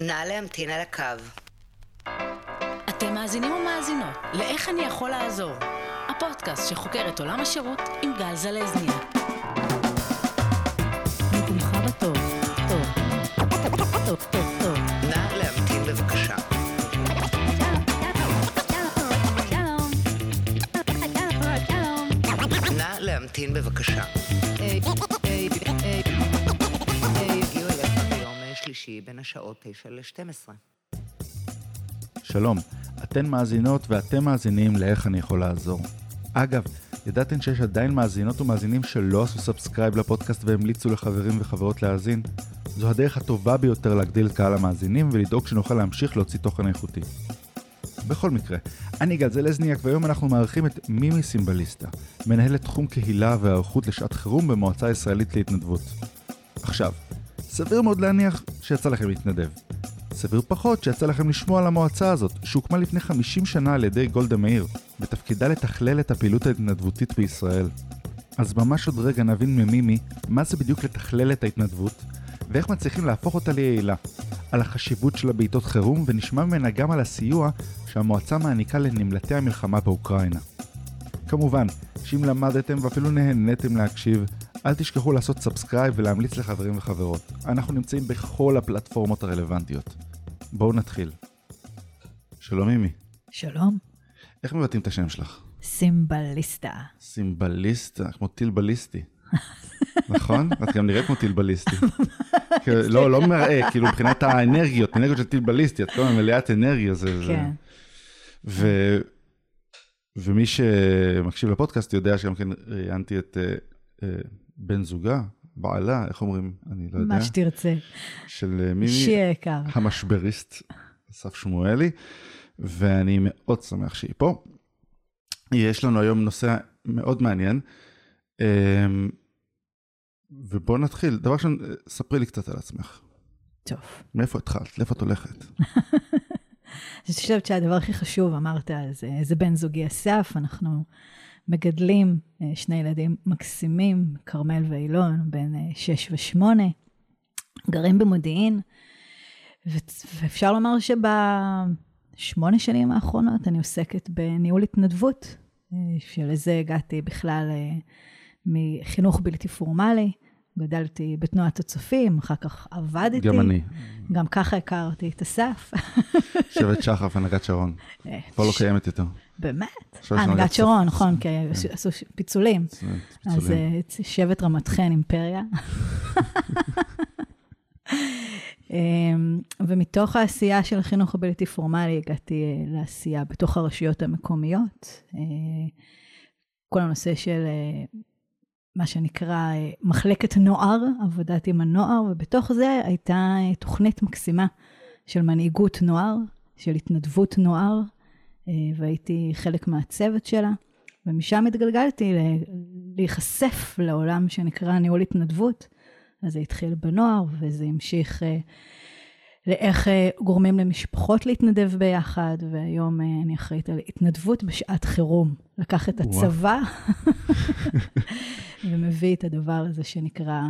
נא להמתין על הקו. אתם מאזינים ומאזינות ל"איך אני יכול לעזור", הפודקאסט שחוקר את עולם השירות עם גל זלזניה. בטוב, טוב, טוב, טוב, טוב. נא להמתין בבקשה. נא להמתין בבקשה. שלישי בין השעות 9 ל-12. שלום, אתן מאזינות ואתם מאזינים לאיך אני יכול לעזור. אגב, ידעתם שיש עדיין מאזינות ומאזינים שלא עשו subscribe לפודקאסט והמליצו לחברים וחברות להאזין? זו הדרך הטובה ביותר להגדיל את קהל המאזינים ולדאוג שנוכל להמשיך להוציא תוכן איכותי. בכל מקרה, אני גל זלזניאק והיום אנחנו מארחים את מימי סימבליסטה, מנהלת תחום קהילה והיערכות לשעת חירום במועצה הישראלית להתנדבות. עכשיו, סביר מאוד להניח שיצא לכם להתנדב. סביר פחות שיצא לכם לשמוע על המועצה הזאת, שהוקמה לפני 50 שנה על ידי גולדה מאיר, בתפקידה לתכלל את הפעילות ההתנדבותית בישראל. אז ממש עוד רגע נבין ממימי מה זה בדיוק לתכלל את ההתנדבות, ואיך מצליחים להפוך אותה ליעילה, על החשיבות שלה בעיתות חירום, ונשמע ממנה גם על הסיוע שהמועצה מעניקה לנמלטי המלחמה באוקראינה. כמובן, שאם למדתם ואפילו נהניתם להקשיב, אל תשכחו לעשות subscribe ולהמליץ לחברים וחברות. אנחנו נמצאים בכל הפלטפורמות הרלוונטיות. בואו נתחיל. שלום מימי, שלום, איך מבטאים את השם שלך? סימבליסטה. סימבליסטה, כמו טיל בליסטי. נכון? את גם נראית כמו טיל בליסטי. לא, לא מראה, כאילו מבחינת האנרגיות, אנרגיות של טיל בליסטי, את כל הזמן מלאת אנרגיה. זה, זה... כן. ו... ומי שמקשיב לפודקאסט יודע שגם כן ראיינתי את אה, אה, בן זוגה, בעלה, איך אומרים? אני לא יודע. מה שתרצה. של אה, מימי, אישי יקר. המשבריסט, אסף שמואלי, ואני מאוד שמח שהיא פה. יש לנו היום נושא מאוד מעניין, אמ, ובואו נתחיל. דבר ראשון, אה, ספרי לי קצת על עצמך. טוב. מאיפה התחלת? לאיפה את הולכת? אני חושבת שהדבר הכי חשוב, אמרת, זה, זה בן זוגי אסף, אנחנו מגדלים אה, שני ילדים מקסימים, כרמל ואילון, בן אה, שש ושמונה, גרים במודיעין, ו- ואפשר לומר שבשמונה שנים האחרונות אני עוסקת בניהול התנדבות, אה, שלזה הגעתי בכלל מחינוך בלתי פורמלי. גדלתי בתנועת הצופים, אחר כך עבדתי. גם אני. גם ככה הכרתי את אסף. שבט שחף, הנהגת שרון. אה, כבר לא קיימת יותר. באמת? רק שרון, נכון, כי כן. עשו- פיצולים. אז. אה, שבט רמת חן, אימפריה. אמ, ומתוך העשייה של החינוך הבלתי פורמלי הגעתי אה, לעשייה בתוך הרשויות המקומיות. כל הנושא של מה שנקרא אה, מחלקת נוער, עבודת עם הנוער, ובתוך זה הייתה אה, תוכנית מקסימה של מנהיגות נוער, של התנדבות נוער, אה, והייתי חלק מהצוות שלה. ומשם התגלגלתי להיחשף לעולם שנקרא ניהול התנדבות. אז זה התחיל בנוער, וזה המשיך לאיך גורמים למשפחות להתנדב ביחד, והיום אני אחראית על התנדבות בשעת חירום. לקח את. הצבא ומביא את הדבר הזה שנקרא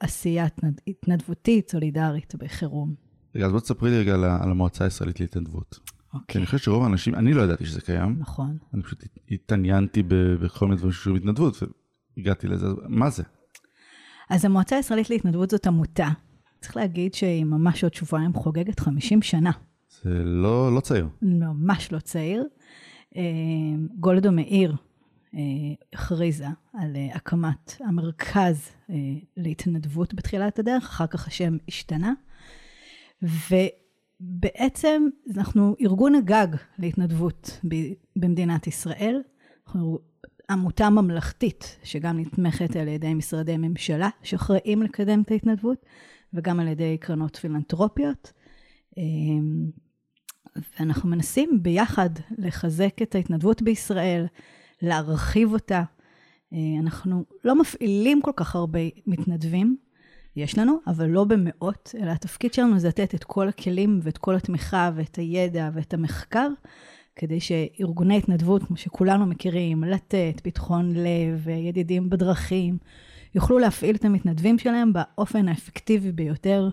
עשייה התנד- התנדבותית, סולידרית בחירום. רגע, אז בוא תספרי לי רגע על המועצה הישראלית להתנדבות. כי אוקיי, אני חושב שרוב האנשים, אני לא ידעתי שזה קיים, נכון. אני פשוט התעניינתי בכל מיני דברים שקשורים להתנדבות, והגעתי לזה, מה זה? אז המועצה הישראלית להתנדבות זאת עמותה. צריך להגיד שהיא ממש עוד שבועיים חוגגת 50 שנה. זה לא לא צעיר. ממש לא צעיר. אה, גולדו מאיר אה, הכריזה על אה, הקמת המרכז אה, להתנדבות בתחילת הדרך, אחר כך השם השתנה. ובעצם אנחנו ארגון הגג להתנדבות במדינת ישראל. אנחנו עמותה ממלכתית שגם נתמכת על ידי משרדי ממשלה שאחראים לקדם את ההתנדבות וגם על ידי קרנות פילנטרופיות. ואנחנו מנסים ביחד לחזק את ההתנדבות בישראל, להרחיב אותה. אה, אנחנו לא מפעילים כל כך הרבה מתנדבים, יש לנו, אבל לא במאות, אלא התפקיד שלנו זה לתת את כל הכלים ואת כל התמיכה ואת הידע ואת המחקר, כדי שארגוני התנדבות, כמו שכולנו מכירים, לתת, פתחון לב, ידידים בדרכים, יוכלו להפעיל את המתנדבים שלהם באופן האפקטיבי ביותר,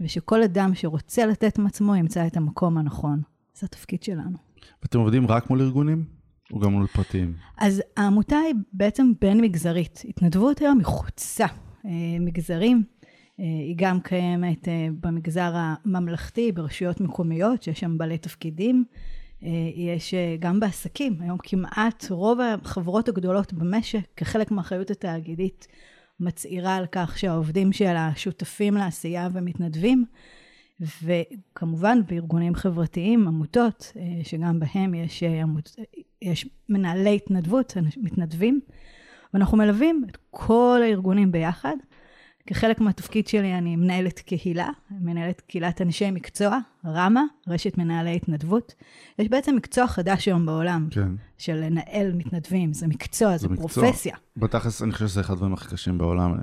ושכל אדם שרוצה לתת מעצמו ימצא את המקום הנכון. זה התפקיד שלנו. ואתם עובדים רק מול ארגונים? או גם מול פרטיים? אז העמותה היא בעצם בין מגזרית. התנדבות היום היא חוצה אה, מגזרים. אה, היא גם קיימת אה, במגזר הממלכתי, ברשויות מקומיות, שיש שם בעלי תפקידים. יש גם בעסקים, היום כמעט רוב החברות הגדולות במשק, כחלק מהאחריות התאגידית, מצהירה על כך שהעובדים שלה שותפים לעשייה ומתנדבים. וכמובן בארגונים חברתיים, עמותות, שגם בהם יש, עמות, יש מנהלי התנדבות, מתנדבים, ואנחנו מלווים את כל הארגונים ביחד. כחלק מהתפקיד שלי אני מנהלת קהילה, מנהלת קהילת אנשי מקצוע, רמה, רשת מנהלי התנדבות. יש בעצם מקצוע חדש היום בעולם, כן. של לנהל מתנדבים, זה מקצוע, זה, זה פרופסיה. בתכלס, אני חושב שזה אחד הדברים הכי קשים בעולם.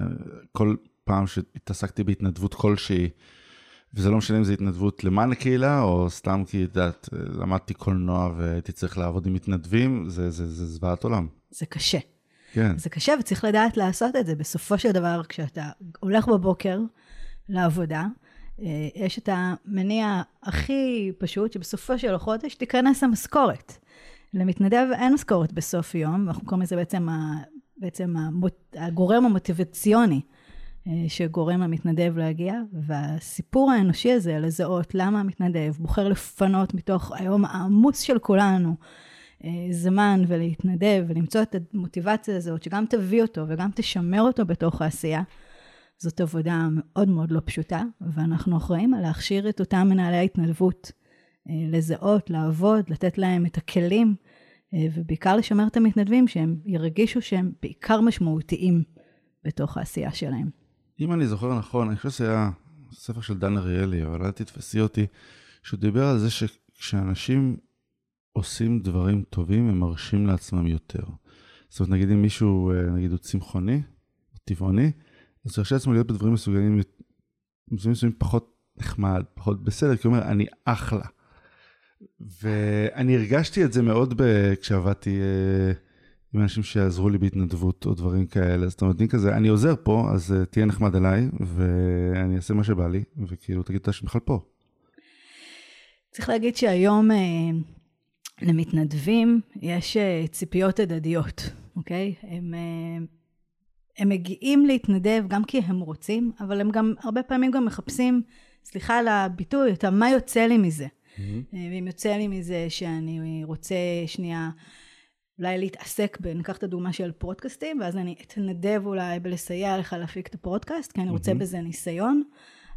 כל פעם שהתעסקתי בהתנדבות כלשהי, וזה לא משנה אם זה התנדבות למען הקהילה, או סתם כי, את יודעת, למדתי קולנוע והייתי צריך לעבוד עם מתנדבים, זה, זה, זה זוועת עולם. זה קשה. כן. זה קשה וצריך לדעת לעשות את זה. בסופו של דבר, כשאתה הולך בבוקר לעבודה, אה, יש את המניע הכי פשוט, שבסופו של החודש תיכנס המשכורת. למתנדב אין משכורת בסוף יום, ואנחנו קוראים לזה בעצם, ה, בעצם המוט, הגורם המוטיבציוני אה, שגורם למתנדב להגיע, והסיפור האנושי הזה, לזהות למה המתנדב בוחר לפנות מתוך היום העמוס של כולנו, זמן ולהתנדב ולמצוא את המוטיבציה הזאת, שגם תביא אותו וגם תשמר אותו בתוך העשייה, זאת עבודה מאוד מאוד לא פשוטה, ואנחנו אחראים על להכשיר את אותם מנהלי ההתנדבות, אה, לזהות, לעבוד, לתת להם את הכלים, ובעיקר לשמר את המתנדבים שהם ירגישו שהם בעיקר משמעותיים בתוך העשייה שלהם. אם אני זוכר נכון, אני חושב שזה היה ספר של דן אריאלי, אבל אל תתפסי אותי, שהוא דיבר על זה שכשאנשים עושים דברים טובים, הם מרשים לעצמם יותר. זאת אומרת, נגיד אם מישהו, אה, נגיד הוא צמחוני, או טבעוני, אז הוא ירשה לעצמו להיות בדברים מסוגלים, מסוימים פחות נחמד, פחות בסדר, כי הוא אומר, אני אחלה. ואני הרגשתי את זה מאוד ב... כשעבדתי אה, עם אנשים שיעזרו לי בהתנדבות או דברים כאלה. זאת אומרת, אני כזה, אני עוזר פה, אז uh, תהיה נחמד אליי, ואני אעשה מה שבא לי, וכאילו, תגיד אתה שבכלל פה. צריך להגיד שהיום למתנדבים יש uh, ציפיות הדדיות, אוקיי? הם, uh, הם מגיעים להתנדב גם כי הם רוצים, אבל הם גם הרבה פעמים גם מחפשים, סליחה על הביטוי, את מה יוצא לי מזה. Mm-hmm. ואם יוצא לי מזה שאני רוצה שנייה... אולי להתעסק ב... ניקח את הדוגמה של פודקאסטים, ואז אני אתנדב אולי בלסייע לך להפיק את הפודקאסט, כי אני רוצה mm-hmm. בזה ניסיון.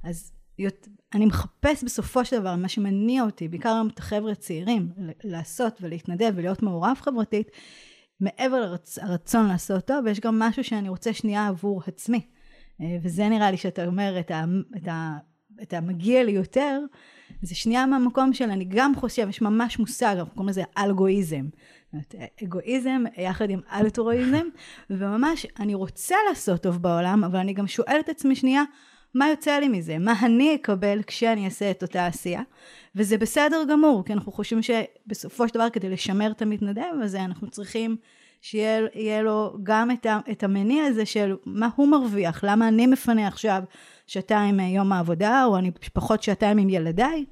אז אני מחפש בסופו של דבר, מה שמניע אותי, בעיקר את החבר'ה הצעירים, לעשות ולהתנדב ולהיות מעורב חברתית, מעבר לרצון לעשות טוב, יש גם משהו שאני רוצה שנייה עבור עצמי. אה, וזה נראה לי שאתה אומר את, ה, את, ה, את המגיע לי יותר, זה שנייה מהמקום של אני גם חושב, יש ממש מושג, אנחנו קוראים לזה אלגואיזם. אגואיזם יחד עם אלטרואיזם, וממש אני רוצה לעשות טוב בעולם, אבל אני גם שואלת את עצמי שנייה, מה יוצא לי מזה? מה אני אקבל כשאני אעשה את אותה עשייה? וזה בסדר גמור, כי אנחנו חושבים שבסופו של דבר כדי לשמר את המתנדב הזה, אנחנו צריכים שיהיה לו גם את, ה, את המניע הזה של מה הוא מרוויח, למה אני מפנה עכשיו שעתיים מיום העבודה, או אני פחות שעתיים עם ילדיי,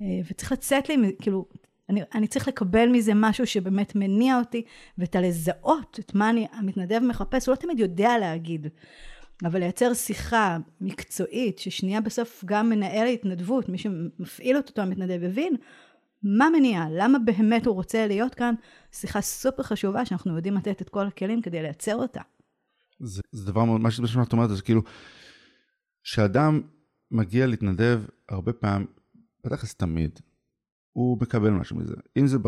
אה, וצריך לצאת לי, כאילו, אני, אני צריך לקבל מזה משהו שבאמת מניע אותי, ואת הלזהות, את מה אני, המתנדב מחפש, הוא לא תמיד יודע להגיד. אבל לייצר שיחה מקצועית, ששנייה בסוף גם מנהל ההתנדבות, מי שמפעיל אותו המתנדב, הבין מה מניע, למה באמת הוא רוצה להיות כאן, שיחה סופר חשובה שאנחנו יודעים לתת את כל הכלים כדי לייצר אותה. זה, זה דבר מאוד, מה שאת אומרת זה כאילו, שאדם מגיע להתנדב הרבה פעמים, בטח תמיד, הוא מקבל משהו מזה. אם זה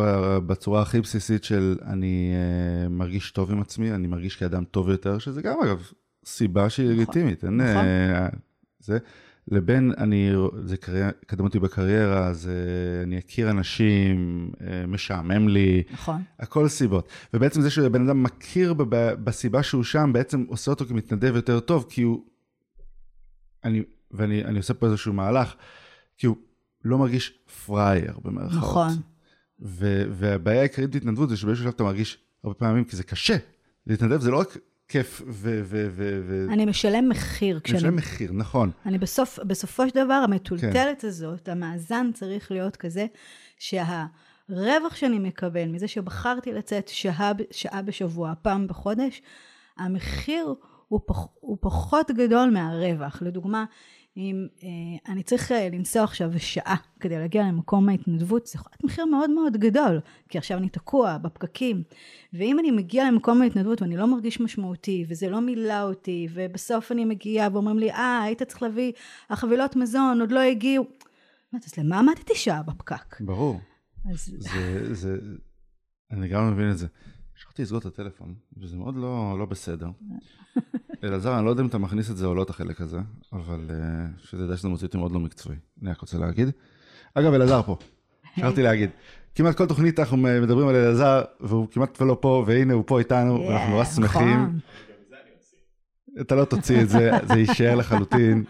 בצורה הכי בסיסית של אני uh, מרגיש טוב עם עצמי, אני מרגיש כאדם טוב יותר, שזה גם אגב סיבה שהיא נכון, לגיטימית. אין, נכון. Uh, זה, לבין אני, זה קריירה, קדם אותי בקריירה, uh, אני אכיר אנשים, uh, משעמם לי, נכון. הכל סיבות. ובעצם זה שבן אדם מכיר ב, בסיבה שהוא שם, בעצם עושה אותו כמתנדב יותר טוב, כי הוא, אני, ואני עושה פה איזשהו מהלך, כי הוא לא מרגיש פראייר במרכאות. נכון. ו- והבעיה העיקרית בהתנדבות זה שבאיזשהו שלב אתה מרגיש הרבה פעמים, כי זה קשה. להתנדב זה לא רק כיף ו... ו, ו, ו אני משלם מחיר. אני משלם מחיר, נכון. אני בסוף, בסופו של דבר, המטולטלת כן. הזאת, המאזן צריך להיות כזה, שהרווח שאני מקבל מזה שבחרתי לצאת שעה, שעה בשבוע, פעם בחודש, המחיר הוא, פח, הוא פחות גדול מהרווח. לדוגמה, אם אה, אני צריך אה, לנסוע עכשיו שעה כדי להגיע למקום ההתנדבות, זה יכול להיות מחיר מאוד מאוד גדול, כי עכשיו אני תקוע בפקקים. ואם אני מגיע למקום ההתנדבות ואני לא מרגיש משמעותי, וזה לא מילא אותי, ובסוף אני מגיעה ואומרים לי, אה, היית צריך להביא, החבילות מזון עוד לא הגיעו. אז למה עמדתי שעה בפקק? ברור. אז... זה, זה, אני גם מבין את זה. שכחתי לסגור את הטלפון, וזה מאוד לא, לא בסדר. אלעזר, אני לא יודע אם אתה מכניס את זה או לא, את החלק הזה, אבל uh, שתדע שזה מוציא אותי מאוד לא מקצועי. אני רק רוצה להגיד. אגב, אלעזר פה, שכחתי להגיד. כמעט כל תוכנית אנחנו מדברים על אלעזר, והוא כמעט ולא פה, והנה הוא פה איתנו, ואנחנו נורא שמחים. נכון. אתה לא תוציא את זה, זה יישאר לחלוטין,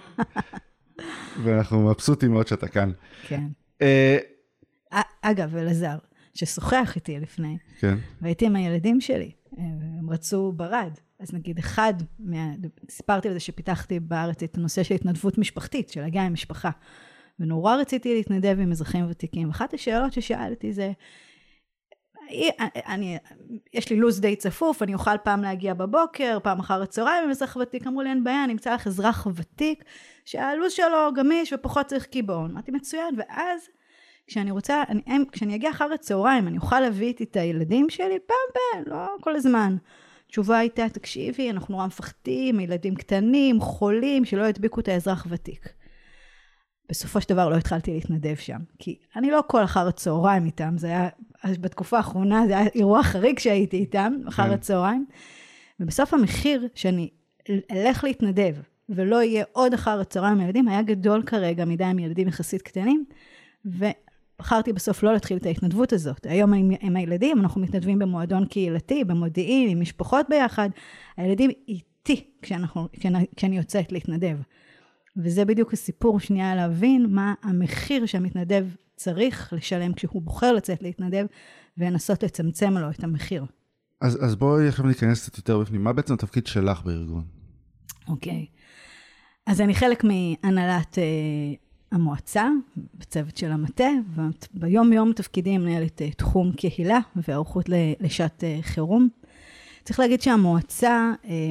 ואנחנו מבסוטים מאוד שאתה כאן. כן. Uh, אגב, אלעזר, ששוחח איתי לפני, כן. והייתי עם הילדים שלי, הם רצו ברד. אז נגיד אחד, מה... סיפרתי על זה שפיתחתי בארץ את הנושא של התנדבות משפחתית, של להגיע עם משפחה. ונורא רציתי להתנדב עם אזרחים ותיקים. אחת השאלות ששאלתי זה, אני, יש לי לו"ז די צפוף, אני אוכל פעם להגיע בבוקר, פעם אחר הצהריים עם אזרח ותיק, אמרו לי אין בעיה, אני אמצא לך אזרח ותיק שהלו"ז שלו גמיש ופחות צריך קיבעון. אמרתי מצוין, ואז כשאני רוצה, אני, כשאני אגיע אחר הצהריים, אני אוכל להביא איתי את הילדים שלי פעם ב... לא כל הזמן. התשובה הייתה, תקשיבי, אנחנו נורא מפחדים, ילדים קטנים, חולים, שלא ידביקו את האזרח ותיק. בסופו של דבר לא התחלתי להתנדב שם, כי אני לא כל אחר הצהריים איתם, זה היה, בתקופה האחרונה זה היה אירוע חריג שהייתי איתם, אחר כן. הצהריים, ובסוף המחיר שאני אלך להתנדב, ולא יהיה עוד אחר הצהריים עם ילדים, היה גדול כרגע מדי עם ילדים יחסית קטנים, ו... בחרתי בסוף לא להתחיל את ההתנדבות הזאת. היום עם, עם הילדים, אנחנו מתנדבים במועדון קהילתי, במודיעין, עם משפחות ביחד. הילדים איתי כשאנחנו, כשאני, כשאני יוצאת להתנדב. וזה בדיוק הסיפור, שנייה להבין מה המחיר שהמתנדב צריך לשלם כשהוא בוחר לצאת להתנדב, ולנסות לצמצם לו את המחיר. אז, אז בואי עכשיו ניכנס קצת יותר בפנים. מה בעצם התפקיד שלך בארגון? אוקיי. Okay. אז אני חלק מהנהלת אה, המועצה, בצוות של המטה, וביום יום תפקידי מנהלת אה, תחום קהילה והיערכות לשעת אה, חירום. צריך להגיד שהמועצה אה,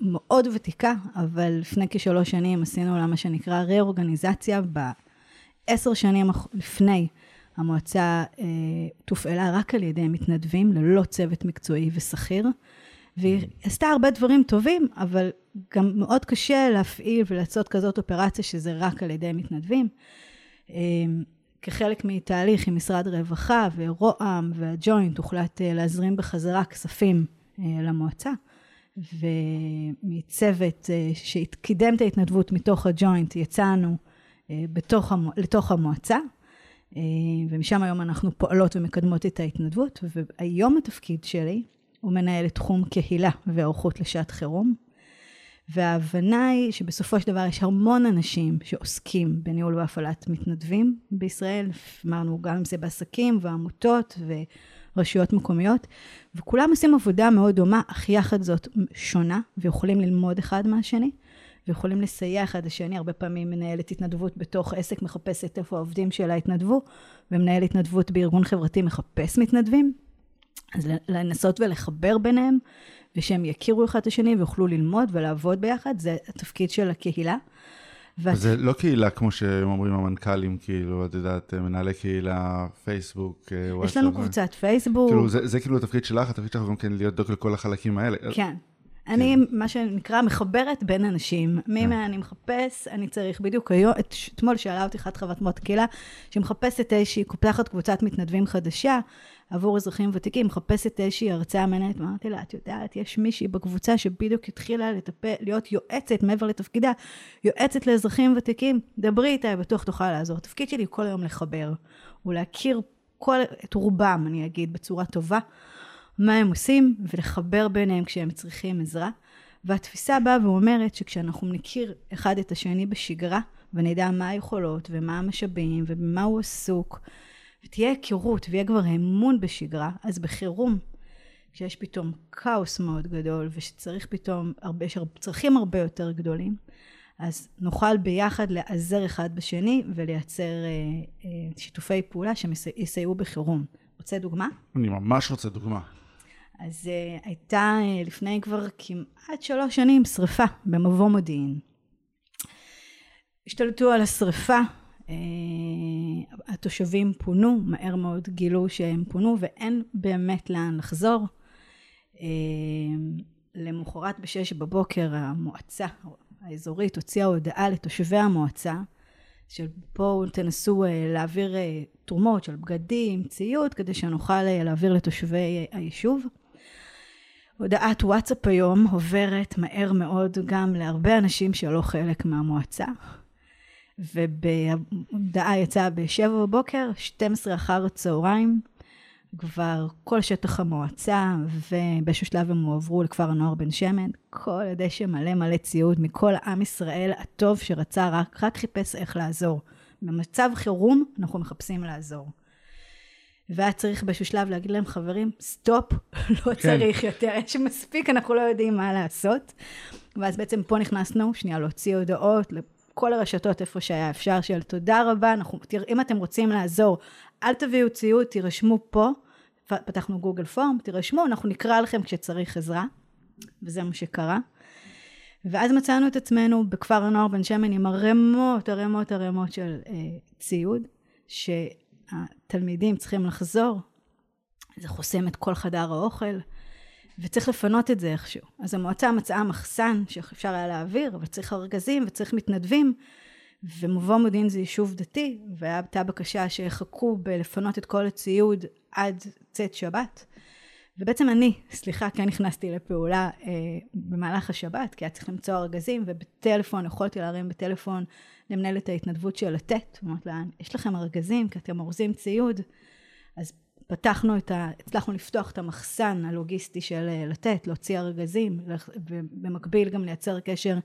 מאוד ותיקה, אבל לפני כשלוש שנים עשינו לה מה שנקרא רה-אורגניזציה. בעשר שנים לפני המועצה תופעלה רק על ידי מתנדבים, ללא צוות מקצועי ושכיר. והיא עשתה הרבה דברים טובים, אבל גם מאוד קשה להפעיל ולעשות כזאת אופרציה שזה רק על ידי מתנדבים. אמ, כחלק מתהליך עם משרד רווחה ורוה"מ והג'וינט הוחלט אה, להזרים בחזרה כספים אה, למועצה. ומצוות אה, שקידם את ההתנדבות מתוך הג'וינט יצאנו בתוך, לתוך המועצה. ומשם היום אנחנו פועלות ומקדמות את ההתנדבות, והיום התפקיד שלי הוא מנהל תחום קהילה והיערכות לשעת חירום. וההבנה היא שבסופו של דבר יש המון אנשים שעוסקים בניהול והפעלת מתנדבים בישראל, אמרנו גם אם זה בעסקים ועמותות ורשויות מקומיות, וכולם עושים עבודה מאוד דומה, אך יחד זאת שונה, ויכולים ללמוד אחד מהשני, ויכולים לסייע אחד לשני, הרבה פעמים מנהלת התנדבות בתוך עסק מחפשת איפה העובדים שלה התנדבו, ומנהל התנדבות בארגון חברתי מחפש מתנדבים, אז לנסות ולחבר ביניהם, ושהם יכירו אחד את השני ויוכלו ללמוד ולעבוד ביחד, זה התפקיד של הקהילה. ואת... זה לא קהילה כמו שהם אומרים המנכ"לים, כאילו, את יודעת, מנהלי קהילה, פייסבוק, וואטסאפ. יש לנו קבוצת פייסבוק. כאילו, זה, זה כאילו התפקיד שלך, התפקיד שלך גם כן להיות דוק לכל החלקים האלה. כן. אני, כן. מה שנקרא, מחברת בין אנשים. מי כן. מה אני מחפש, אני צריך. בדיוק היום, אתמול שאלה אותי אחת חברת מות קהילה, שמחפשת איזושהי, פותחת קבוצת מתנדבים חדשה עבור אזרחים ותיקים, מחפשת איזושהי הרצאה מעניינת. אמרתי לה, את יודעת, יש מישהי בקבוצה שבדיוק התחילה לטפל, להיות יועצת מעבר לתפקידה, יועצת לאזרחים ותיקים, דברי איתה, בטוח תוכל לעזור. התפקיד שלי כל היום לחבר, ולהכיר כל, את רובם, אני אגיד, בצורה טובה. מה הם עושים ולחבר ביניהם כשהם צריכים עזרה. והתפיסה באה ואומרת שכשאנחנו נכיר אחד את השני בשגרה ונדע מה היכולות ומה המשאבים ובמה הוא עסוק ותהיה היכרות ויהיה כבר אמון בשגרה, אז בחירום כשיש פתאום כאוס מאוד גדול ושצריך פתאום הרבה, יש צרכים הרבה יותר גדולים, אז נוכל ביחד להיעזר אחד בשני ולייצר אה, אה, שיתופי פעולה שיסייעו בחירום. רוצה דוגמה? אני ממש רוצה דוגמה. אז אה, הייתה אה, לפני כבר כמעט שלוש שנים שריפה במבוא מודיעין. השתלטו על השריפה, אה, התושבים פונו, מהר מאוד גילו שהם פונו ואין באמת לאן לחזור. אה, למחרת בשש בבוקר המועצה האזורית הוציאה הודעה לתושבי המועצה של בואו תנסו להעביר תרומות של בגדים, ציוד, כדי שנוכל להעביר לתושבי היישוב. הודעת וואטסאפ היום עוברת מהר מאוד גם להרבה אנשים שלא חלק מהמועצה. ובהודעה יצאה ב-7 בבוקר, 12 אחר הצהריים, כבר כל שטח המועצה, ובאיזשהו שלב הם הועברו לכפר הנוער בן שמן, כל הדשא מלא מלא ציוד מכל עם ישראל הטוב שרצה, רק, רק חיפש איך לעזור. במצב חירום אנחנו מחפשים לעזור. והיה צריך באיזשהו שלב להגיד להם, חברים, סטופ, לא כן. צריך יותר, יש מספיק, אנחנו לא יודעים מה לעשות. ואז בעצם פה נכנסנו, שנייה, להוציא הודעות, כל הרשתות איפה שהיה אפשר, של תודה רבה, אנחנו, תרא, אם אתם רוצים לעזור, אל תביאו ציוד, תירשמו פה, פתחנו גוגל פורם, תירשמו, אנחנו נקרא לכם כשצריך עזרה, וזה מה שקרה. ואז מצאנו את עצמנו בכפר הנוער בן שמן עם ערימות, ערימות, ערימות של אה, ציוד, שהתלמידים צריכים לחזור, זה חוסם את כל חדר האוכל, וצריך לפנות את זה איכשהו. אז המועצה מצאה מחסן שאפשר היה להעביר, אבל צריך ארגזים וצריך מתנדבים, ומבוא מודיעין זה יישוב דתי, והייתה בקשה שיחכו בלפנות את כל הציוד עד צאת שבת. ובעצם אני, סליחה, כן נכנסתי לפעולה אה, במהלך השבת, כי היה צריך למצוא ארגזים, ובטלפון, יכולתי להרים בטלפון למנהלת ההתנדבות של לתת, אמרת לה, יש לכם ארגזים, כי אתם אורזים ציוד, אז פתחנו את ה... הצלחנו לפתוח את המחסן הלוגיסטי של אה, לתת, להוציא ארגזים, ובמקביל גם לייצר קשר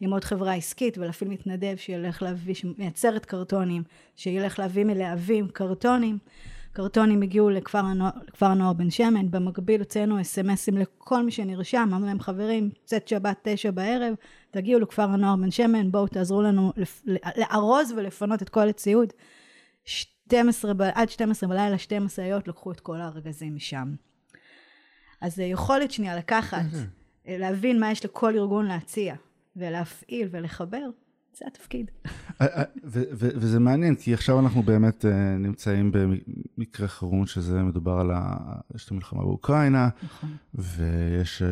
עם עוד חברה עסקית ולהפעיל מתנדב שילך להביא, שמייצרת קרטונים, שילך להביא מלהבים קרטונים. קרטונים הגיעו לכפר הנוער, לכפר הנוער בן שמן, במקביל הוצאנו אס.אם.אסים לכל מי שנרשם, אמרנו להם חברים, צאת שבת תשע בערב, תגיעו לכפר הנוער בן שמן, בואו תעזרו לנו לארוז ולפנות את כל הציוד. 12, עד 12 בלילה, שתי משאיות לקחו את כל הארגזים משם. אז יכולת שנייה לקחת, אה, להבין מה יש לכל ארגון להציע, ולהפעיל ולחבר, זה התפקיד. אה, אה, וזה מעניין, כי עכשיו אנחנו באמת נמצאים במקרה חירום, שזה מדובר על ה... יש את המלחמה באוקראינה, נכון. ויש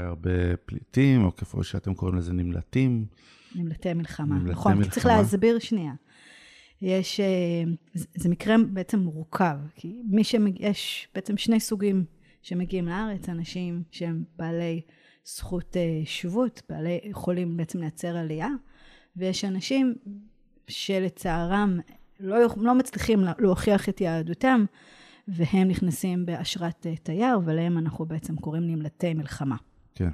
הרבה פליטים, או כפי שאתם קוראים לזה נמלטים. נמלטי מלחמה, נמלטי נכון, מלחמה. צריך להסביר שנייה. יש, אה, זה מקרה בעצם מורכב, כי מי שמגיע, יש בעצם שני סוגים שמגיעים לארץ, אנשים שהם בעלי זכות אה, שבות, בעלי, יכולים בעצם לייצר עלייה, ויש אנשים שלצערם לא, לא מצליחים להוכיח את יהדותם, והם נכנסים באשרת אה, תייר, ולהם אנחנו בעצם קוראים נמלטי מלחמה. כן.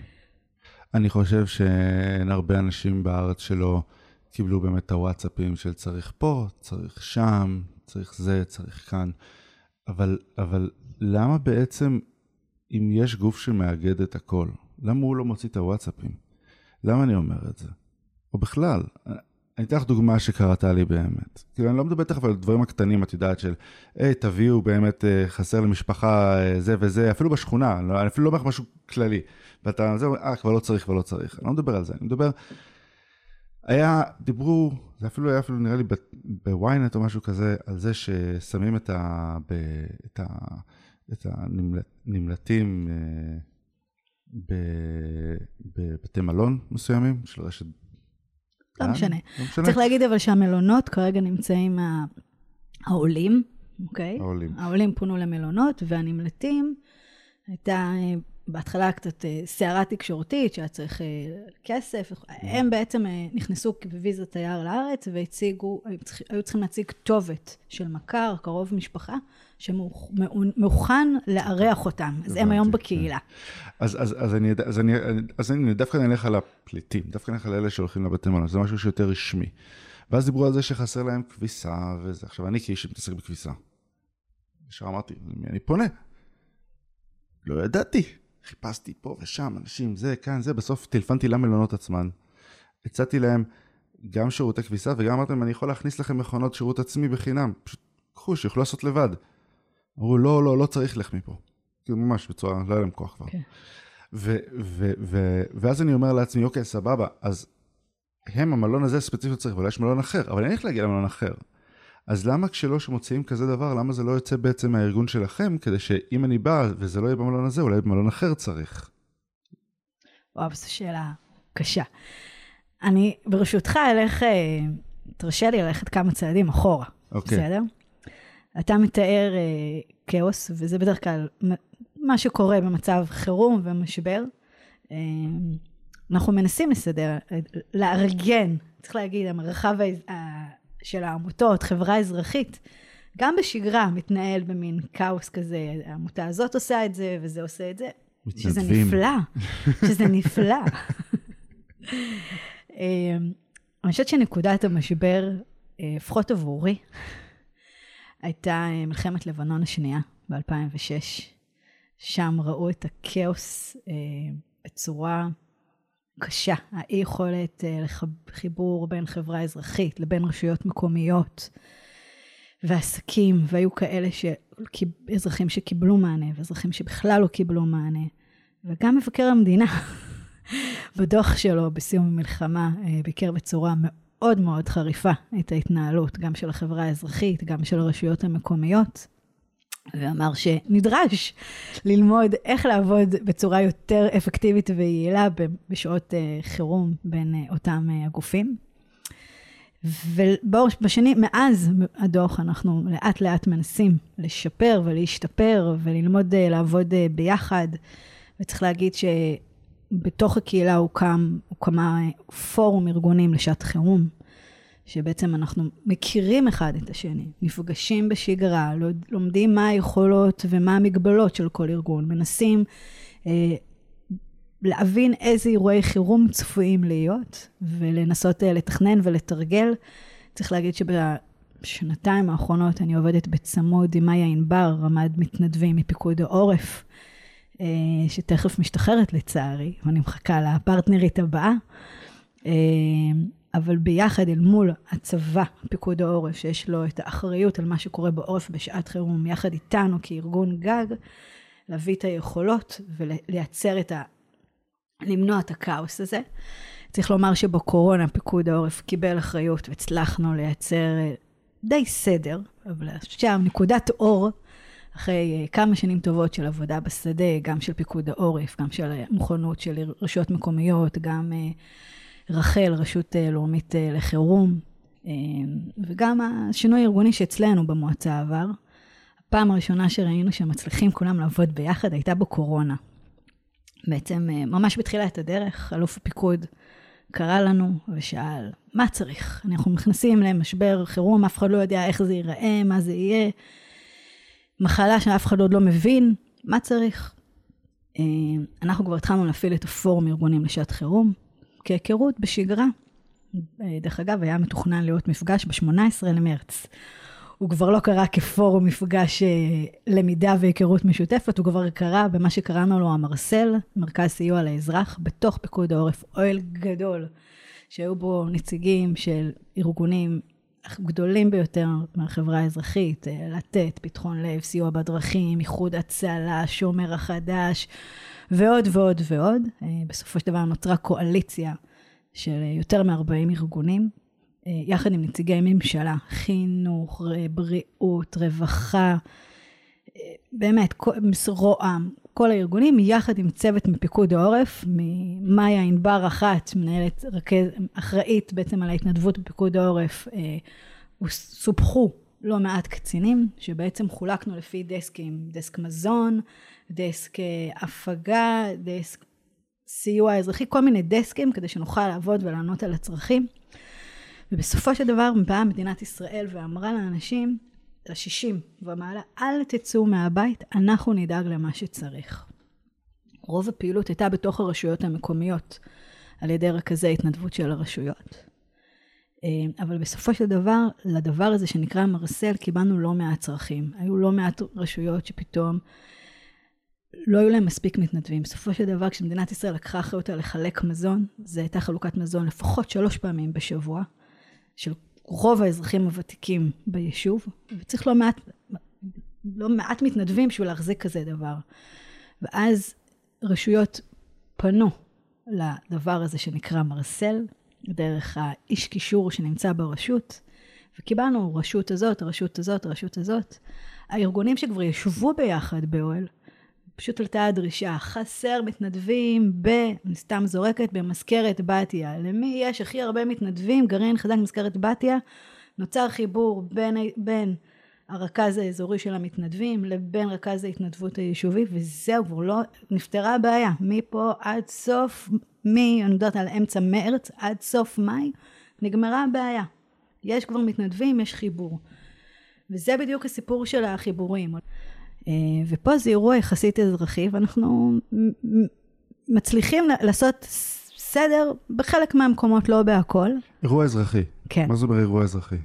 אני חושב שאין הרבה אנשים בארץ שלא... קיבלו באמת את הוואטסאפים של צריך פה, צריך שם, צריך זה, צריך כאן. אבל, אבל למה בעצם, אם יש גוף שמאגד את הכל, למה הוא לא מוציא את הוואטסאפים? למה אני אומר את זה? או בכלל, אני אתן לך דוגמה שקרתה לי באמת. כאילו, אני לא מדבר תכף על הדברים הקטנים, את יודעת, של, היי, תביאו באמת, אה, חסר למשפחה אה, זה וזה, אפילו בשכונה, אני אפילו לא אומר משהו כללי. ואתה, זהו, אה, כבר לא צריך כבר לא צריך. אני לא מדבר על זה, אני מדבר... היה, דיברו, זה אפילו היה אפילו נראה לי בוויינט או משהו כזה, על זה ששמים את, ה, ב, את, ה, את הנמלטים אה, בבתי מלון מסוימים של רשת... לא משנה. לא משנה. צריך להגיד אבל שהמלונות כרגע נמצאים העולים, אוקיי? העולים. העולים פונו למלונות, והנמלטים הייתה אה, בהתחלה קצת אה, סערה תקשורתית, שהיה צריך אה, כסף, הם בעצם אה, נכנסו בוויזה תייר לארץ והציגו, היו צריכים להציג כתובת של מכר, קרוב משפחה, שמוכן לארח אותם, אז הם היום בקהילה. אז, אז, אז, אני, אז, אני, אז אני דווקא נלך על הפליטים, דווקא נלך על אלה שהולכים לבתי מלון, זה משהו שיותר רשמי. ואז דיברו על זה שחסר להם כביסה וזה. עכשיו, אני כאיש שמתעסק בכביסה. ישר אמרתי, למי אני פונה? לא ידעתי. חיפשתי פה ושם, אנשים, זה, כאן, זה, בסוף טלפנתי למלונות עצמן. הצעתי להם גם שירותי כביסה וגם אמרתי להם, אני יכול להכניס לכם מכונות שירות עצמי בחינם. פשוט קחו, שיוכלו לעשות לבד. אמרו, לא, לא, לא צריך לך מפה. כאילו ממש בצורה, לא היה להם כוח כבר. כן. ו- ו- ו- ואז אני אומר לעצמי, אוקיי, סבבה, אז הם, המלון הזה ספציפית צריך, ואולי יש מלון אחר, אבל אני הולך להגיע למלון אחר. אז למה כשלא שמוציאים כזה דבר, למה זה לא יוצא בעצם מהארגון שלכם, כדי שאם אני בא וזה לא יהיה במלון הזה, אולי במלון אחר צריך. וואו, זו שאלה קשה. אני ברשותך אלך, אה, תרשה לי ללכת כמה צעדים אחורה, אוקיי. בסדר? אתה מתאר אה, כאוס, וזה בדרך כלל מה שקורה במצב חירום ומשבר. אה, אנחנו מנסים לסדר, אה, לארגן, צריך להגיד, המרחב של העמותות, חברה אזרחית, גם בשגרה מתנהל במין כאוס כזה, העמותה הזאת עושה את זה, וזה עושה את זה. שזה מתנדבים. נפלא, שזה נפלא. אמ, אני חושבת שנקודת המשבר, אה, לפחות עבורי, הייתה אה, מלחמת לבנון השנייה ב-2006. שם ראו את הכאוס אה, בצורה קשה, האי יכולת אה, לחיבור בין חברה אזרחית לבין רשויות מקומיות ועסקים, והיו כאלה, ש... אזרחים שקיבלו מענה ואזרחים שבכלל לא קיבלו מענה. וגם מבקר המדינה, בדוח שלו בסיום המלחמה, אה, ביקר בצורה מאוד מאוד חריפה את ההתנהלות, גם של החברה האזרחית, גם של הרשויות המקומיות, ואמר שנדרש ללמוד איך לעבוד בצורה יותר אפקטיבית ויעילה בשעות אה, חירום בין אה, אותם אה, הגופים. ובשנים, מאז הדוח, אנחנו לאט לאט מנסים לשפר ולהשתפר וללמוד לעבוד ביחד. וצריך להגיד שבתוך הקהילה הוקם, הוקמה פורום ארגונים לשעת חירום, שבעצם אנחנו מכירים אחד את השני, נפגשים בשגרה, לומדים מה היכולות ומה המגבלות של כל ארגון, מנסים אה, להבין איזה אירועי חירום צפויים להיות, ולנסות אה, לתכנן ולתרגל. צריך להגיד שבשנתיים האחרונות אני עובדת בצמוד עם מאיה ענבר, רמ"ד מתנדבים מפיקוד העורף. אה, שתכף משתחררת לצערי, ואני מחכה לפרטנרית הבאה. אה, אבל ביחד אל מול הצבא, פיקוד העורף, שיש לו את האחריות על מה שקורה בעורף בשעת חירום, יחד איתנו כארגון גג, להביא את היכולות ולייצר את ה... למנוע את הכאוס הזה. צריך לומר שבקורונה פיקוד העורף קיבל אחריות והצלחנו לייצר אה, די סדר, אבל שם נקודת אור אחרי כמה שנים טובות של עבודה בשדה, גם של פיקוד העורף, גם של מוכנות של רשויות מקומיות, גם רח"ל, רשות לאומית לחירום, וגם השינוי הארגוני שאצלנו במועצה עבר. הפעם הראשונה שראינו שמצליחים כולם לעבוד ביחד הייתה בקורונה. בעצם ממש בתחילת הדרך, אלוף הפיקוד קרא לנו ושאל, מה צריך? אנחנו נכנסים למשבר חירום, אף אחד לא יודע איך זה ייראה, מה זה יהיה. מחלה שאף אחד עוד לא מבין, מה צריך? אנחנו כבר התחלנו להפעיל את הפורום ארגונים לשעת חירום, כהיכרות בשגרה. דרך אגב, היה מתוכנן להיות מפגש ב-18 למרץ. הוא כבר לא קרה כפורום מפגש למידה והיכרות משותפת, הוא כבר קרה במה שקראנו לו המרסל, מרכז סיוע לאזרח, בתוך פיקוד העורף, אוהל גדול, שהיו בו נציגים של ארגונים גדולים ביותר מהחברה האזרחית, לתת, פתחון לב, סיוע בדרכים, איחוד הצלה, שומר החדש, ועוד ועוד ועוד. בסופו של דבר נוצרה קואליציה של יותר מ-40 ארגונים, יחד עם נציגי ממשלה, חינוך, בריאות, רווחה, באמת, רוה"מ, כל הארגונים, יחד עם צוות מפיקוד העורף, ממאיה ענבר אחת, מנהלת, רכז, אחראית בעצם על ההתנדבות בפיקוד העורף, סופחו לא מעט קצינים, שבעצם חולקנו לפי דסקים, דסק מזון, דסק הפגה, דסק סיוע אזרחי, כל מיני דסקים, כדי שנוכל לעבוד ולענות על הצרכים. ובסופו של דבר באה מדינת ישראל ואמרה לאנשים, לשישים ומעלה, אל תצאו מהבית, אנחנו נדאג למה שצריך. רוב הפעילות הייתה בתוך הרשויות המקומיות, על ידי רכזי התנדבות של הרשויות. אבל בסופו של דבר, לדבר הזה שנקרא מרסל, קיבלנו לא מעט צרכים. היו לא מעט רשויות שפתאום לא היו להם מספיק מתנדבים. בסופו של דבר, כשמדינת ישראל לקחה אחריות על לחלק מזון, זו הייתה חלוקת מזון לפחות שלוש פעמים בשבוע, של רוב האזרחים הוותיקים ביישוב, וצריך לא מעט, לא מעט מתנדבים בשביל להחזיק כזה דבר. ואז רשויות פנו לדבר הזה שנקרא מרסל, דרך האיש קישור שנמצא ברשות, וקיבלנו רשות הזאת, רשות הזאת, רשות הזאת. הארגונים שכבר ישבו ביחד באוהל, פשוט עלתה הדרישה, חסר מתנדבים ב... אני סתם זורקת, במזכרת בתיה. למי יש הכי הרבה מתנדבים, גרעין חזק במזכרת בתיה, נוצר חיבור בין, בין הרכז האזורי של המתנדבים לבין רכז ההתנדבות היישובי, וזהו, כבר לא, נפתרה הבעיה. מפה עד סוף, מי, אני יודעת על אמצע מרץ, עד סוף מאי, נגמרה הבעיה. יש כבר מתנדבים, יש חיבור. וזה בדיוק הסיפור של החיבורים. אה, ופה זה אירוע יחסית אזרחי, ואנחנו מצליחים לעשות סדר בחלק מהמקומות, לא בהכל. אירוע אזרחי. כן. מה זה אומר אירוע אזרחי?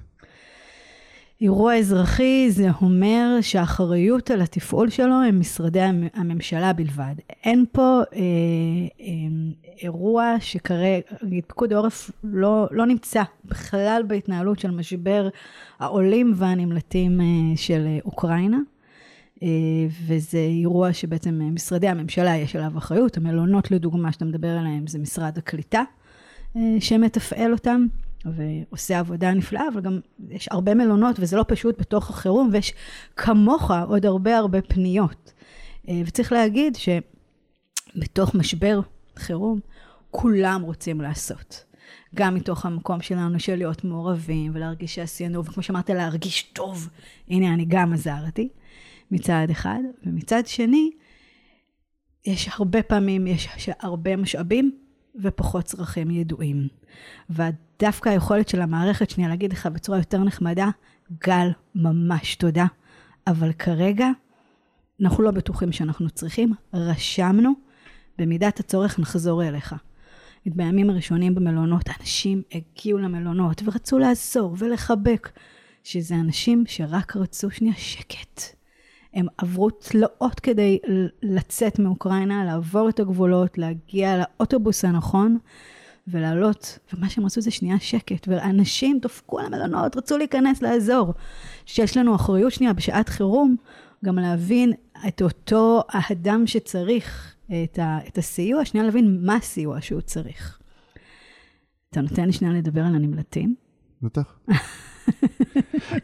אירוע אזרחי זה אומר שהאחריות על התפעול שלו הם משרדי הממשלה בלבד. אין פה אה, אה, אירוע שכרגע, פיקוד העורף לא, לא נמצא בכלל בהתנהלות של משבר העולים והנמלטים אה, של אוקראינה. אה, וזה אירוע שבעצם משרדי הממשלה יש עליו אחריות. המלונות לדוגמה שאתה מדבר עליהם זה משרד הקליטה אה, שמתפעל אותם. ועושה עבודה נפלאה, אבל גם יש הרבה מלונות וזה לא פשוט בתוך החירום, ויש כמוך עוד הרבה הרבה פניות. אה, וצריך להגיד שבתוך משבר חירום, כולם רוצים לעשות. גם מתוך המקום שלנו של להיות מעורבים ולהרגיש שעשינו, וכמו שאמרת, להרגיש טוב, הנה אני גם עזרתי, מצד אחד, ומצד שני, יש הרבה פעמים, יש הרבה משאבים ופחות צרכים ידועים. ודווקא היכולת של המערכת, שנייה להגיד לך בצורה יותר נחמדה, גל, ממש תודה. אבל כרגע, אנחנו לא בטוחים שאנחנו צריכים, רשמנו, במידת הצורך נחזור אליך. בימים הראשונים במלונות, אנשים הגיעו למלונות ורצו לעזור ולחבק, שזה אנשים שרק רצו שנייה שקט. הם עברו תלאות כדי לצאת מאוקראינה, לעבור את הגבולות, להגיע לאוטובוס הנכון ולעלות, ומה שהם רצו זה שנייה שקט, ואנשים דפקו על המלונות, רצו להיכנס לאזור. שיש לנו אחריות שנייה בשעת חירום, גם להבין את אותו האדם שצריך את, ה, את הסיוע, שנייה להבין מה הסיוע שהוא צריך. אתה נותן לי שנייה לדבר על הנמלטים? בטח.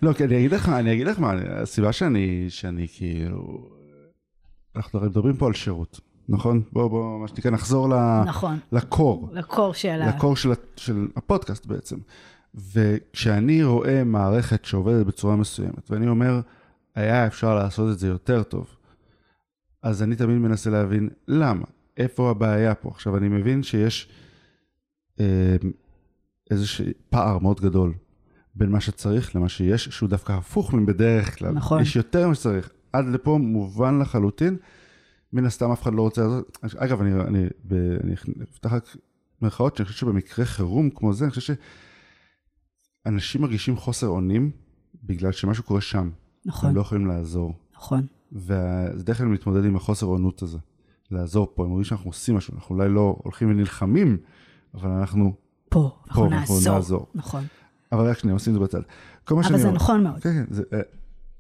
לא, כי אני אגיד לך, אני אגיד לך מה, הסיבה שאני, שאני כאילו, אנחנו הרי מדברים פה על שירות, נכון? בוא, בוא, מה שנקרא, נחזור ל... נכון. לקור. לקור של ה... לקור של, של הפודקאסט בעצם. וכשאני רואה מערכת שעובדת בצורה מסוימת, ואני אומר, היה אפשר לעשות את זה יותר טוב, אז אני תמיד מנסה להבין למה, איפה הבעיה פה. עכשיו, אני מבין שיש אה, איזשהו פער מאוד גדול בין מה שצריך למה שיש, שהוא דווקא הפוך מבדרך כלל. נכון. יש יותר ממה שצריך. עד לפה מובן לחלוטין. מן הסתם אף אחד לא רוצה לעשות. אגב, אני, אני, ב, אני אפתח רק מירכאות, שאני חושב שבמקרה חירום כמו זה, אני חושב שאנשים מרגישים חוסר אונים בגלל שמשהו קורה שם. נכון. הם לא יכולים לעזור. נכון. וזה דרך כלל מתמודד עם החוסר אונות הזה. לעזור פה, הם אומרים שאנחנו עושים משהו, אנחנו אולי לא הולכים ונלחמים, אבל אנחנו פה, אנחנו פה, נעזור. אנחנו נעזור. נכון. אבל רק שנייה, עושים את זה בצד. אבל זה אומר... נכון מאוד. כן, כן. זה, uh,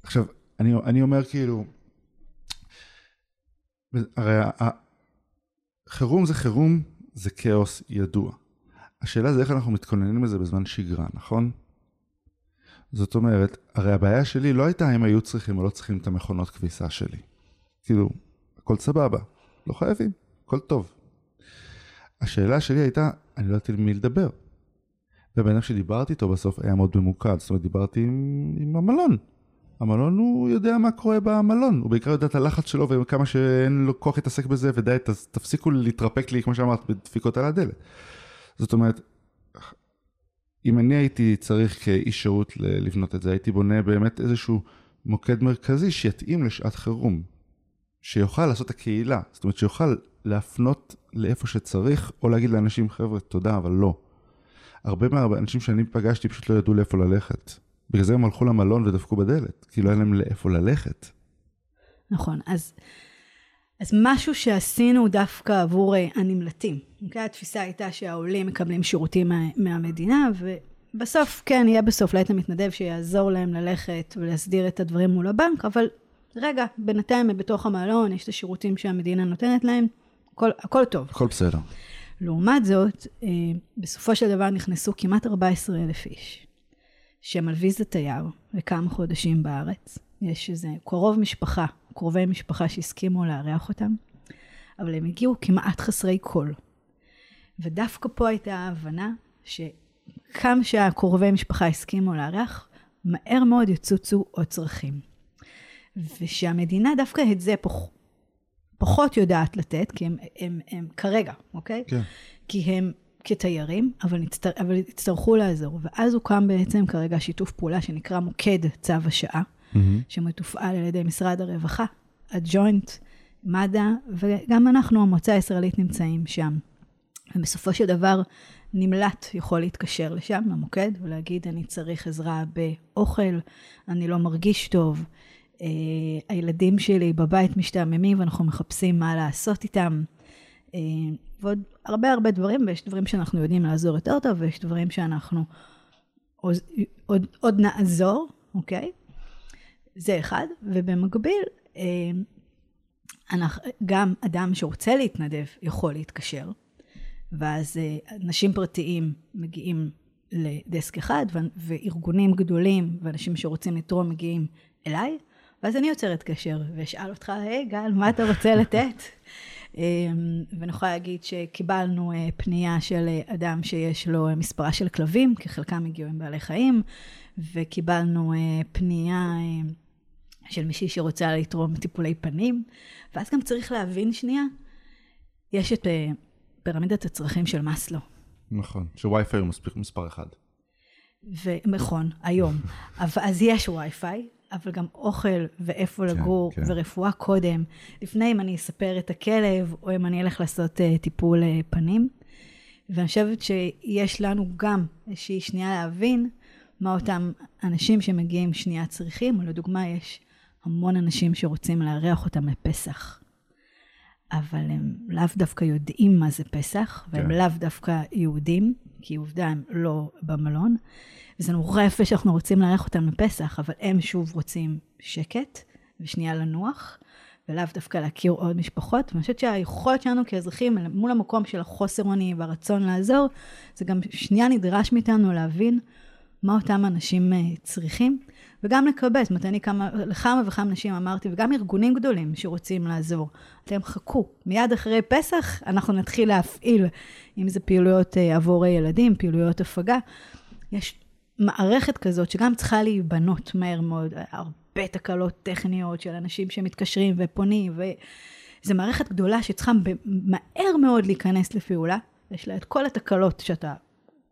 עכשיו, אני, אני אומר כאילו, הרי חירום זה חירום, זה כאוס ידוע. השאלה זה איך אנחנו מתכוננים לזה בזמן שגרה, נכון? זאת אומרת, הרי הבעיה שלי לא הייתה אם היו צריכים או לא צריכים את המכונות כביסה שלי. כאילו, הכל סבבה, לא חייבים, הכל טוב. השאלה שלי הייתה, אני לא ידעתי למי לדבר. והבן אדם שדיברתי איתו בסוף היה מאוד ממוקד, זאת אומרת, דיברתי עם, עם המלון. המלון הוא יודע מה קורה במלון, הוא בעיקר יודע את הלחץ שלו וכמה שאין לו כוח להתעסק בזה, ודי, תפסיקו להתרפק לי, כמו שאמרת, בדפיקות על הדלת. זאת אומרת, אם אני הייתי צריך כאיש שירות לבנות את זה, הייתי בונה באמת איזשהו מוקד מרכזי שיתאים לשעת חירום. שיוכל לעשות הקהילה, זאת אומרת שיוכל להפנות לאיפה שצריך, או להגיד לאנשים, חבר'ה, תודה, אבל לא. הרבה מהאנשים שאני פגשתי פשוט לא ידעו לאיפה ללכת. בגלל זה הם הלכו למלון ודפקו בדלת, כי לא היה להם לאיפה ללכת. נכון, אז אז משהו שעשינו דווקא עבור אה, הנמלטים. אוקיי? התפיסה הייתה שהעולים מקבלים שירותים מה, מהמדינה, ובסוף, כן, יהיה בסוף לעת המתנדב שיעזור להם ללכת ולהסדיר את הדברים מול הבנק, אבל רגע, בינתיים הם בתוך המלון, יש את השירותים שהמדינה נותנת להם, הכל, הכל טוב. הכל בסדר. לעומת זאת, אה, בסופו של דבר נכנסו כמעט 14 אלף איש, שהם על ויזה תייר לכמה חודשים בארץ. יש איזה קרוב משפחה, קרובי משפחה שהסכימו לארח אותם, אבל הם הגיעו כמעט חסרי כל. ודווקא פה הייתה ההבנה שכמה שהקרובי משפחה הסכימו לארח, מהר מאוד יצוצו עוד צרכים. ושהמדינה דווקא את זה פחות יודעת לתת, כי הם, הם, הם, הם כרגע, אוקיי? כן. כי הם כתיירים, אבל, נצטר, אבל יצטרכו לעזור. ואז הוקם בעצם כרגע שיתוף פעולה שנקרא מוקד צו השעה, Mm-hmm. שמתופעל על ידי משרד הרווחה, הג'וינט, מד"א, וגם אנחנו, המועצה הישראלית, נמצאים שם. ובסופו של דבר, נמלט יכול להתקשר לשם, למוקד, ולהגיד, אני צריך עזרה באוכל, אני לא מרגיש טוב, הילדים שלי בבית משתעממים ואנחנו מחפשים מה לעשות איתם. אה, ועוד הרבה הרבה דברים, ויש דברים שאנחנו יודעים לעזור יותר טוב, ויש דברים שאנחנו עוד, עוד, עוד נעזור, אוקיי? זה אחד, ובמקביל, אה, אנחנו, גם אדם שרוצה להתנדב יכול להתקשר, ואז אה, אנשים פרטיים מגיעים לדסק אחד, וארגונים גדולים ואנשים שרוצים לתרום מגיעים אליי, ואז אני יוצרת קשר ואשאל אותך, היי גל, מה אתה רוצה לתת? ואני יכולה להגיד שקיבלנו אה, פנייה של אדם שיש לו מספרה של כלבים, כי חלקם הגיעו עם בעלי חיים, וקיבלנו פנייה של מישהי שרוצה לתרום טיפולי פנים, ואז גם צריך להבין שנייה, יש את פירמידת הצרכים של מאסלו. נכון, שווי-פיי הוא מספר אחד. ונכון, היום. אבל, אז יש וי-פיי, אבל גם אוכל ואיפה כן, לגור כן. ורפואה קודם, לפני אם אני אספר את הכלב, או אם אני אלך לעשות uh, טיפול uh, פנים. ואני חושבת שיש לנו גם איזושהי שנייה להבין מה אותם אנשים שמגיעים שנייה צריכים, או לדוגמה יש המון אנשים שרוצים לארח אותם לפסח. אבל הם לאו דווקא יודעים מה זה פסח, והם כן. לאו דווקא יהודים, כי עובדה הם לא במלון. וזה נורא יפה שאנחנו רוצים לארח אותם לפסח, אבל הם שוב רוצים שקט ושנייה לנוח, ולאו דווקא להכיר עוד משפחות. ואני חושבת שהיכולת שלנו כאזרחים, מול המקום של החוסר אונים והרצון לעזור, זה גם שנייה נדרש מאיתנו להבין מה אותם אנשים אה, צריכים, וגם לקבל. זאת אומרת, אני כמה, לכמה וכמה נשים אמרתי, וגם ארגונים גדולים שרוצים לעזור. אתם חכו, מיד אחרי פסח אנחנו נתחיל להפעיל, אם זה פעילויות אה, עבור ילדים, פעילויות הפגה. יש מערכת כזאת שגם צריכה להיבנות מהר מאוד, הרבה תקלות טכניות של אנשים שמתקשרים ופונים, וזו מערכת גדולה שצריכה מהר מאוד להיכנס לפעולה. יש לה את כל התקלות שאתה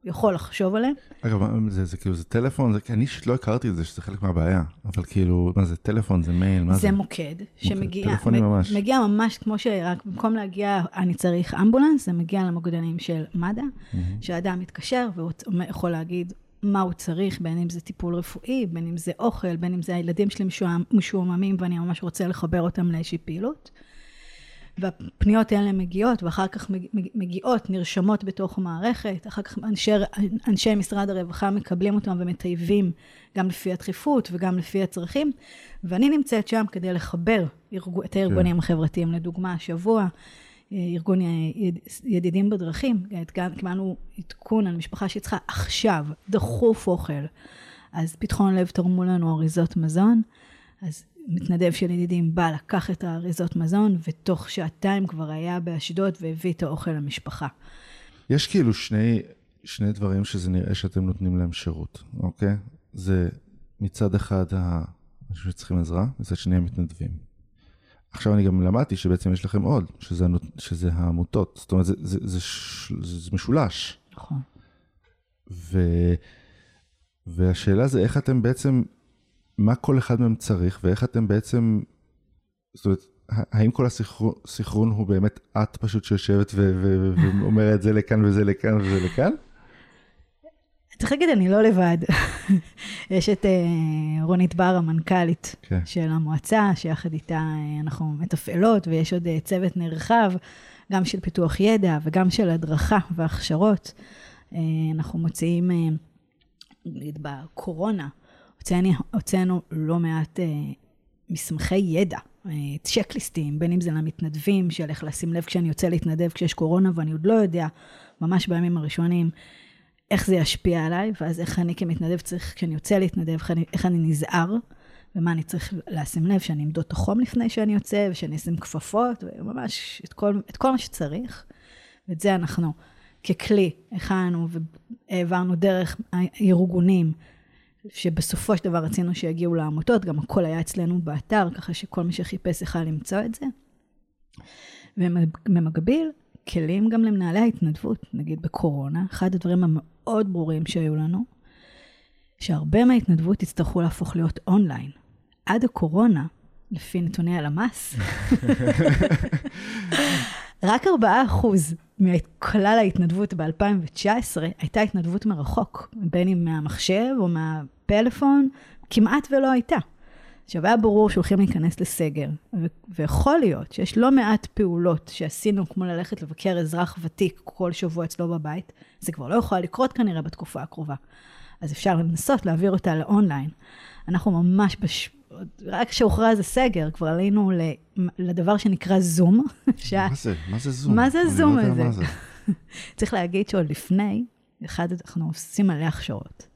יכול לחשוב עליהם. אגב, זה, זה כאילו, זה טלפון, זה, אני אישית לא הכרתי את זה, שזה חלק מהבעיה, אבל כאילו, מה זה טלפון, זה מייל, מה זה? זה מוקד, שמגיע, טלפונים ממש. מגיע ממש כמו שרק במקום להגיע, אני צריך אמבולנס, זה מגיע למוקדנים של מד"א, mm-hmm. שאדם מתקשר והוא יכול להגיד מה הוא צריך, בין אם זה טיפול רפואי, בין אם זה אוכל, בין אם זה הילדים שלי משועממים ואני ממש רוצה לחבר אותם לאיזושהי פעילות. והפניות האלה מגיעות, ואחר כך מגיעות, נרשמות בתוך המערכת, אחר כך אנשי, אנשי משרד הרווחה מקבלים אותם ומטייבים גם לפי הדחיפות וגם לפי הצרכים, ואני נמצאת שם כדי לחבר ארג... את הארגונים כן. החברתיים. לדוגמה, השבוע, ארגון ידידים בדרכים, קיבלנו עדכון על משפחה שצריכה עכשיו, דחוף אוכל. אז פתחון לב תרמו לנו אריזות מזון, אז מתנדב של ידידים בא, לקח את האריזות מזון, ותוך שעתיים כבר היה באשדוד והביא את האוכל למשפחה. יש כאילו שני, שני דברים שזה נראה שאתם נותנים להם שירות, אוקיי? זה מצד אחד האנשים שצריכים עזרה, מצד שני המתנדבים. עכשיו אני גם למדתי שבעצם יש לכם עוד, שזה, שזה העמותות, זאת אומרת, זה, זה, זה, זה, זה משולש. נכון. ו, והשאלה זה איך אתם בעצם מה כל אחד מהם צריך ואיך אתם בעצם, זאת אומרת, האם כל הסינכרון הוא באמת את פשוט שיושבת ואומרת זה לכאן וזה לכאן וזה לכאן? צריך להגיד, אני לא לבד. יש את אה, רונית בר, המנכ"לית כן. של המועצה, שיחד איתה אה, אנחנו מתפעלות, ויש עוד אה, צוות נרחב, גם של פיתוח ידע וגם של הדרכה והכשרות. אה, אנחנו מוציאים, נגיד בקורונה, הוצאנו, הוצאנו לא מעט אה, מסמכי ידע, אה, צ'קליסטים, בין אם זה למתנדבים, של איך לשים לב כשאני יוצא להתנדב כשיש קורונה ואני עוד לא יודע, ממש בימים הראשונים, איך זה ישפיע עליי, ואז איך אני כמתנדב צריך, כשאני יוצא להתנדב, איך אני, איך אני נזהר, ומה אני צריך לשים לב, שאני אמדוד את החום לפני שאני יוצא, ושאני אשים כפפות, וממש את כל, את כל מה שצריך. ואת זה אנחנו ככלי הכנו והעברנו דרך הארגונים, שבסופו של דבר רצינו שיגיעו לעמותות, גם הכל היה אצלנו באתר, ככה שכל מי שחיפש יכל למצוא את זה. ובמקביל, כלים גם למנהלי ההתנדבות, נגיד בקורונה, אחד הדברים המאוד ברורים שהיו לנו, שהרבה מההתנדבות יצטרכו להפוך להיות אונליין. עד הקורונה, לפי נתוני הלמ"ס, רק 4% מכלל ההתנדבות ב-2019 הייתה התנדבות מרחוק, בין אם מהמחשב או מהפלאפון, כמעט ולא הייתה. עכשיו, היה ברור שהולכים להיכנס לסגר, ו- ויכול להיות שיש לא מעט פעולות שעשינו, כמו ללכת לבקר אזרח ותיק כל שבוע אצלו בבית, זה כבר לא יכול לקרות כנראה בתקופה הקרובה. אז אפשר לנסות להעביר אותה לאונליין. אנחנו ממש, בש... רק כשהוכרז הסגר, כבר עלינו. לדבר שנקרא זום. מה זה? מה זה זום? מה זה זום לא יודע הזה? צריך להגיד שעוד לפני, אחד, אנחנו עושים מלא הכשרות.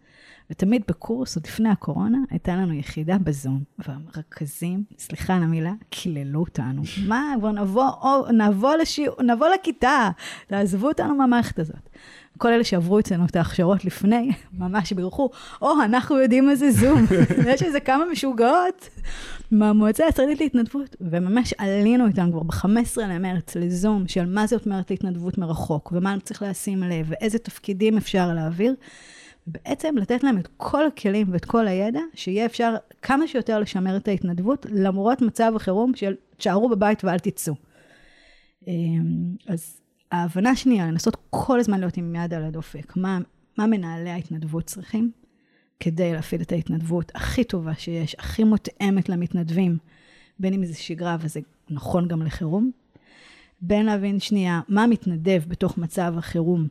ותמיד בקורס, עוד לפני הקורונה, הייתה לנו יחידה בזום, והרכזים, סליחה על המילה, קיללו אותנו. מה, כבר נבוא, או, נבוא, לשיעור, נבוא לכיתה, תעזבו אותנו מהמערכת הזאת. כל אלה שעברו אצלנו את ההכשרות לפני, ממש בירכו, או, אנחנו יודעים מה זה זום. יש איזה כמה משוגעות מהמועצה הישראלית להתנדבות, וממש עלינו איתם כבר ב-15 למרץ לזום, של מה זאת אומרת להתנדבות מרחוק, ומה צריך לשים לב, ואיזה תפקידים אפשר להעביר. בעצם לתת להם את כל הכלים ואת כל הידע, שיהיה אפשר כמה שיותר לשמר את ההתנדבות, למרות מצב החירום של תשארו בבית ואל תצאו. אמ, אז ההבנה שנייה, לנסות כל הזמן להיות עם יד על הדופק, מה, מה מנהלי ההתנדבות צריכים, כדי להפעיל את ההתנדבות הכי טובה שיש, הכי מותאמת למתנדבים, בין אם זה שגרה וזה נכון גם לחירום, בין להבין שנייה מה מתנדב בתוך מצב החירום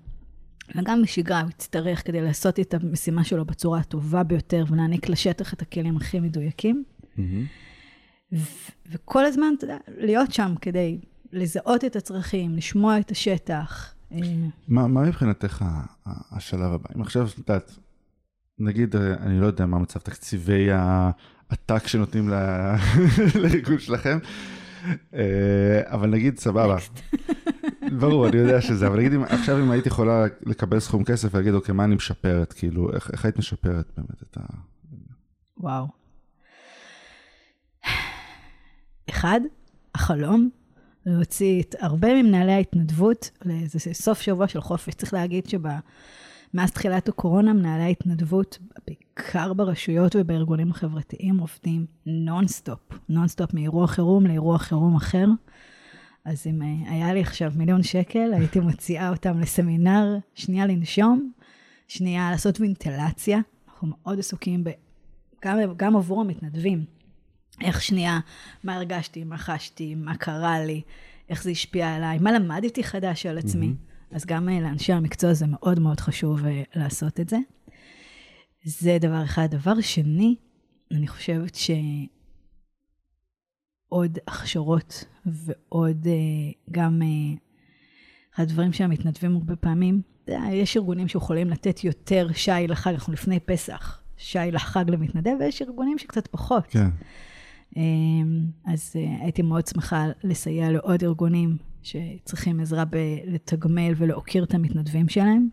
וגם בשגרה הוא יצטרך כדי לעשות את המשימה שלו בצורה הטובה ביותר ולהעניק לשטח את הכלים הכי מדויקים. ו- וכל הזמן, אתה יודע, להיות שם כדי לזהות את הצרכים, לשמוע את השטח. אה, מה מה מבחינתך השלב הבא? אם עכשיו, את יודעת, נגיד, אה, אני לא יודע מה מצב תקציבי העתק שנותנים לארגון שלכם, אה, אבל נגיד, סבבה. ברור, אני יודע שזה, אבל נגיד, עכשיו אם היית יכולה לקבל סכום כסף ולהגיד, אוקיי, מה אני משפרת? כאילו, איך איך היית משפרת באמת את ה... וואו. אחד, החלום, להוציא את הרבה ממנהלי ההתנדבות לאיזה סוף שבוע של חופש. צריך להגיד שמאז תחילת הקורונה, מנהלי ההתנדבות, בעיקר ברשויות ובארגונים החברתיים, עובדים נונסטופ, נונסטופ מאירוע חירום לאירוע חירום אחר. אז אם אה, היה לי עכשיו מיליון שקל, הייתי מוציאה אותם לסמינר, שנייה לנשום, שנייה לעשות וינטלציה. אנחנו מאוד עסוקים ב... גם, גם עבור המתנדבים. איך שנייה, מה הרגשתי, מה חשתי, מה קרה לי, איך זה השפיע עליי, מה למדתי חדש על עצמי. Mm-hmm. אז גם אה, לאנשי המקצוע זה מאוד מאוד חשוב אה, לעשות את זה. זה דבר אחד. דבר שני, אני חושבת שעוד הכשרות ועוד אה, גם אה, הדברים שהמתנדבים הרבה פעמים, יודע, יש ארגונים שיכולים לתת יותר שי לחג, אנחנו לפני פסח, שי לחג למתנדב, ויש ארגונים שקצת פחות. כן. אמ, אז אה, הייתי מאוד שמחה לסייע לעוד ארגונים שצריכים עזרה בלתגמל ולהוקיר את המתנדבים שלהם.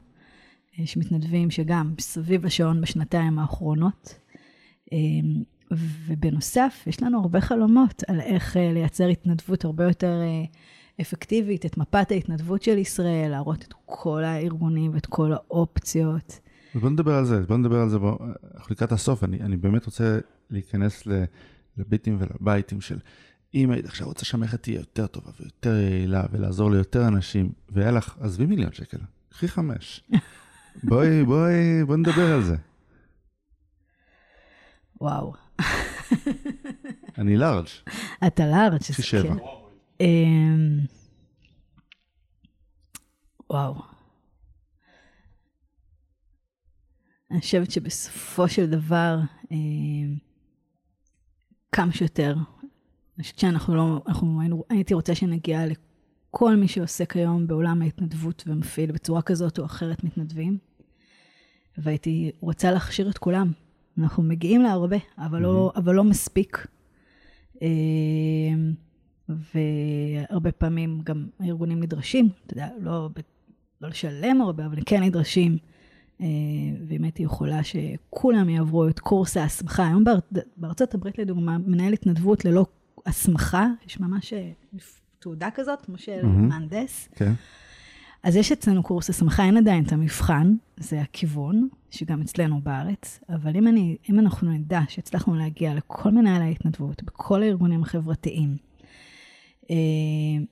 יש מתנדבים שגם סביב השעון בשנתיים האחרונות. ובנוסף, יש לנו הרבה חלומות על איך אה, לייצר התנדבות הרבה יותר אה, אפקטיבית, את מפת ההתנדבות של ישראל, להראות את כל הארגונים ואת כל האופציות. אז בוא נדבר על זה, בוא נדבר על זה, אנחנו לקראת הסוף, אני, אני באמת רוצה להיכנס לביטים ולבייטים של אם היית עכשיו רוצה שהמערכת תהיה יותר טובה ויותר יעילה ולעזור ליותר אנשים, והיה לך, עזבי מיליון שקל, קחי חמש. בואי, בואי, בואי נדבר על זה. וואו. אני לארג'. אתה לארג'. לי שבע. אמ, וואו. אני חושבת שבסופו של דבר, אמ, כמה שיותר. אני חושבת שאנחנו לא, אנחנו היינו, הייתי רוצה שנגיע לכל מי שעוסק היום בעולם ההתנדבות ומפעיל בצורה כזאת או אחרת מתנדבים. והייתי רוצה להכשיר את כולם. אנחנו מגיעים להרבה, אבל, לא, אבל לא מספיק. אמ, והרבה פעמים גם הארגונים נדרשים, אתה יודע, לא, לא לשלם הרבה, אבל כן נדרשים. אה, ואם הייתי יכולה שכולם יעברו את קורס ההסמכה. היום באר, בארצות הברית, לדוגמה, מנהל התנדבות ללא הסמכה, יש ממש אה, תעודה כזאת, כמו של mm-hmm. מהנדס. כן. אז יש אצלנו קורס הסמכה, אין עדיין את המבחן, זה הכיוון, שגם אצלנו בארץ, אבל אם, אני, אם אנחנו נדע שהצלחנו להגיע לכל מנהלי ההתנדבות, בכל הארגונים החברתיים, אה,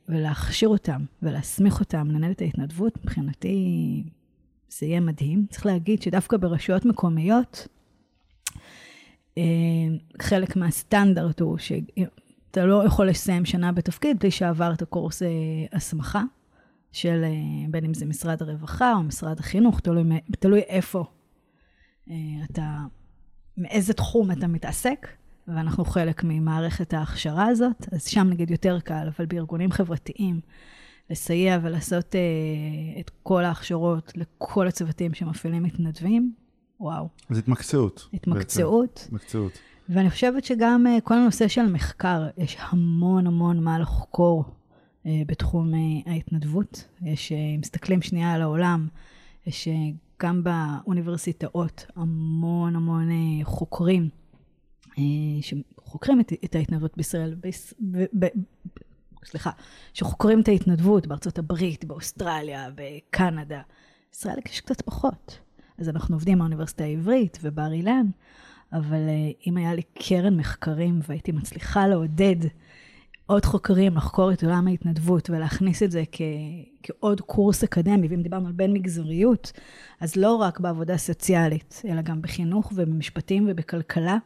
ולהכשיר אותם ולהסמיך אותם לנהל את ההתנדבות, מבחינתי זה יהיה מדהים. צריך להגיד שדווקא ברשויות מקומיות, אה, חלק מהסטנדרט הוא שאתה לא יכול לסיים שנה בתפקיד בלי שעברת קורס אה, הסמכה. של בין אם זה משרד הרווחה או משרד החינוך, תלוי, תלוי איפה אתה, מאיזה תחום אתה מתעסק. ואנחנו חלק ממערכת ההכשרה הזאת, אז שם נגיד יותר קל, אבל בארגונים חברתיים, לסייע ולעשות אה, את כל ההכשרות לכל הצוותים שמפעילים מתנדבים, וואו. אז התמקצעות. התמקצעות. התמקצעות. ואני חושבת שגם אה, כל הנושא של מחקר, יש המון המון מה לחקור אה, בתחום אה, ההתנדבות. יש, אה, אם מסתכלים שנייה על העולם, יש אה, גם באוניברסיטאות המון המון אה, חוקרים. אה, שחוקרים את, את ההתנדבות בישראל, ביש, ב, ב, סליחה, שחוקרים את ההתנדבות בארצות הברית, באוסטרליה, בקנדה. ישראל יש קצת פחות. אז אנחנו עובדים מהאוניברסיטה העברית ובר אילן, אבל אה, אם היה לי קרן מחקרים והייתי מצליחה לעודד עוד חוקרים לחקור את עולם ההתנדבות ולהכניס את זה כ, כעוד קורס אקדמי, ואם דיברנו על בין מגזריות, אז לא רק בעבודה סוציאלית, אלא גם בחינוך ובמשפטים ובכלכלה.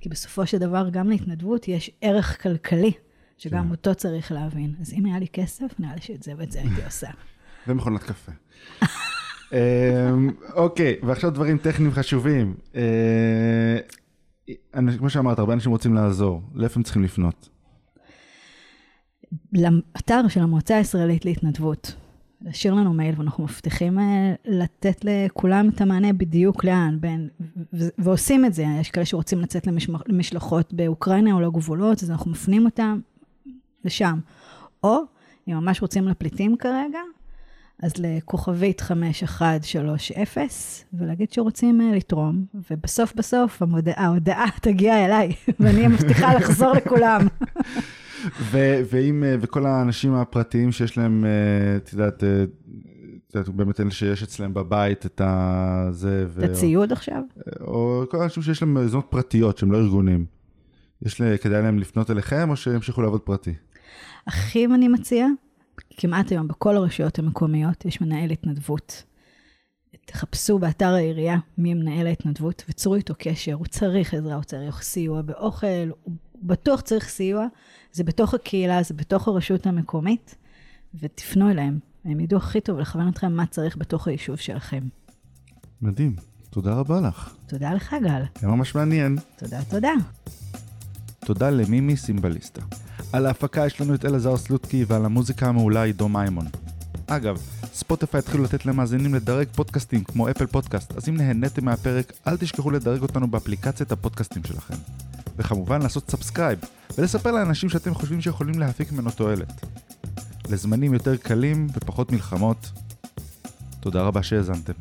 כי בסופו של דבר, גם להתנדבות יש ערך כלכלי, שגם כן. אותו צריך להבין. אז אם היה לי כסף, נראה לי שאת זה ואת זה הייתי עושה. ומכונת קפה. אמ, אוקיי, ועכשיו דברים טכניים חשובים. אה, כמו שאמרת, הרבה אנשים רוצים לעזור, לאיפה הם צריכים לפנות? לאתר של המועצה הישראלית להתנדבות. להשאיר לנו מייל, ואנחנו מבטיחים אה, לתת לכולם את המענה בדיוק לאן, בין, ועושים את זה. יש כאלה שרוצים לצאת למשלחות באוקראינה או לגבולות, אז אנחנו מפנים אותם לשם. או, אם ממש רוצים לפליטים כרגע, אז לכוכבית 5130, ולהגיד שרוצים אה, לתרום, ובסוף בסוף ההודעה תגיע אליי, ואני מבטיחה לחזור לכולם. ו- ואם, אה, וכל האנשים הפרטיים שיש להם, אה, את יודעת, אה, את יודעת, באמת אלה שיש אצלם בבית את ה... זה, ו... את הציוד עכשיו? או כל האנשים שיש להם זונות פרטיות שהם לא ארגונים. יש לי, כדאי להם לפנות אליכם או שימשיכו לעבוד פרטי? אחים אני מציע, כמעט היום בכל הרשויות המקומיות יש מנהל התנדבות. תחפשו באתר העירייה מי מנהל ההתנדבות וצרו איתו קשר, הוא צריך עזרה, הוא צריך סיוע באוכל, הוא בטוח צריך סיוע, זה בתוך הקהילה, זה בתוך הרשות המקומית, ותפנו אליהם. הם ידעו הכי טוב לכוון אתכם מה צריך בתוך היישוב שלכם. מדהים. תודה רבה לך. תודה לך, גל. היה ממש מעניין. תודה, תודה. תודה למימי סימבליסטה. על ההפקה יש לנו את אלעזר סלוטקי ועל המוזיקה המעולה עידו מימון. אגב, ספוטיפיי התחילו לתת למאזינים לדרג פודקאסטים כמו אפל פודקאסט, אז אם נהניתם מהפרק, אל תשכחו לדרג אותנו באפליקציית הפודקאסטים שלכם. וכמובן לעשות subscribe, ולספר לאנשים שאתם חושבים שיכולים להפיק ממנו תועלת. לזמנים יותר קלים ופחות מלחמות, תודה רבה שהאזנתם.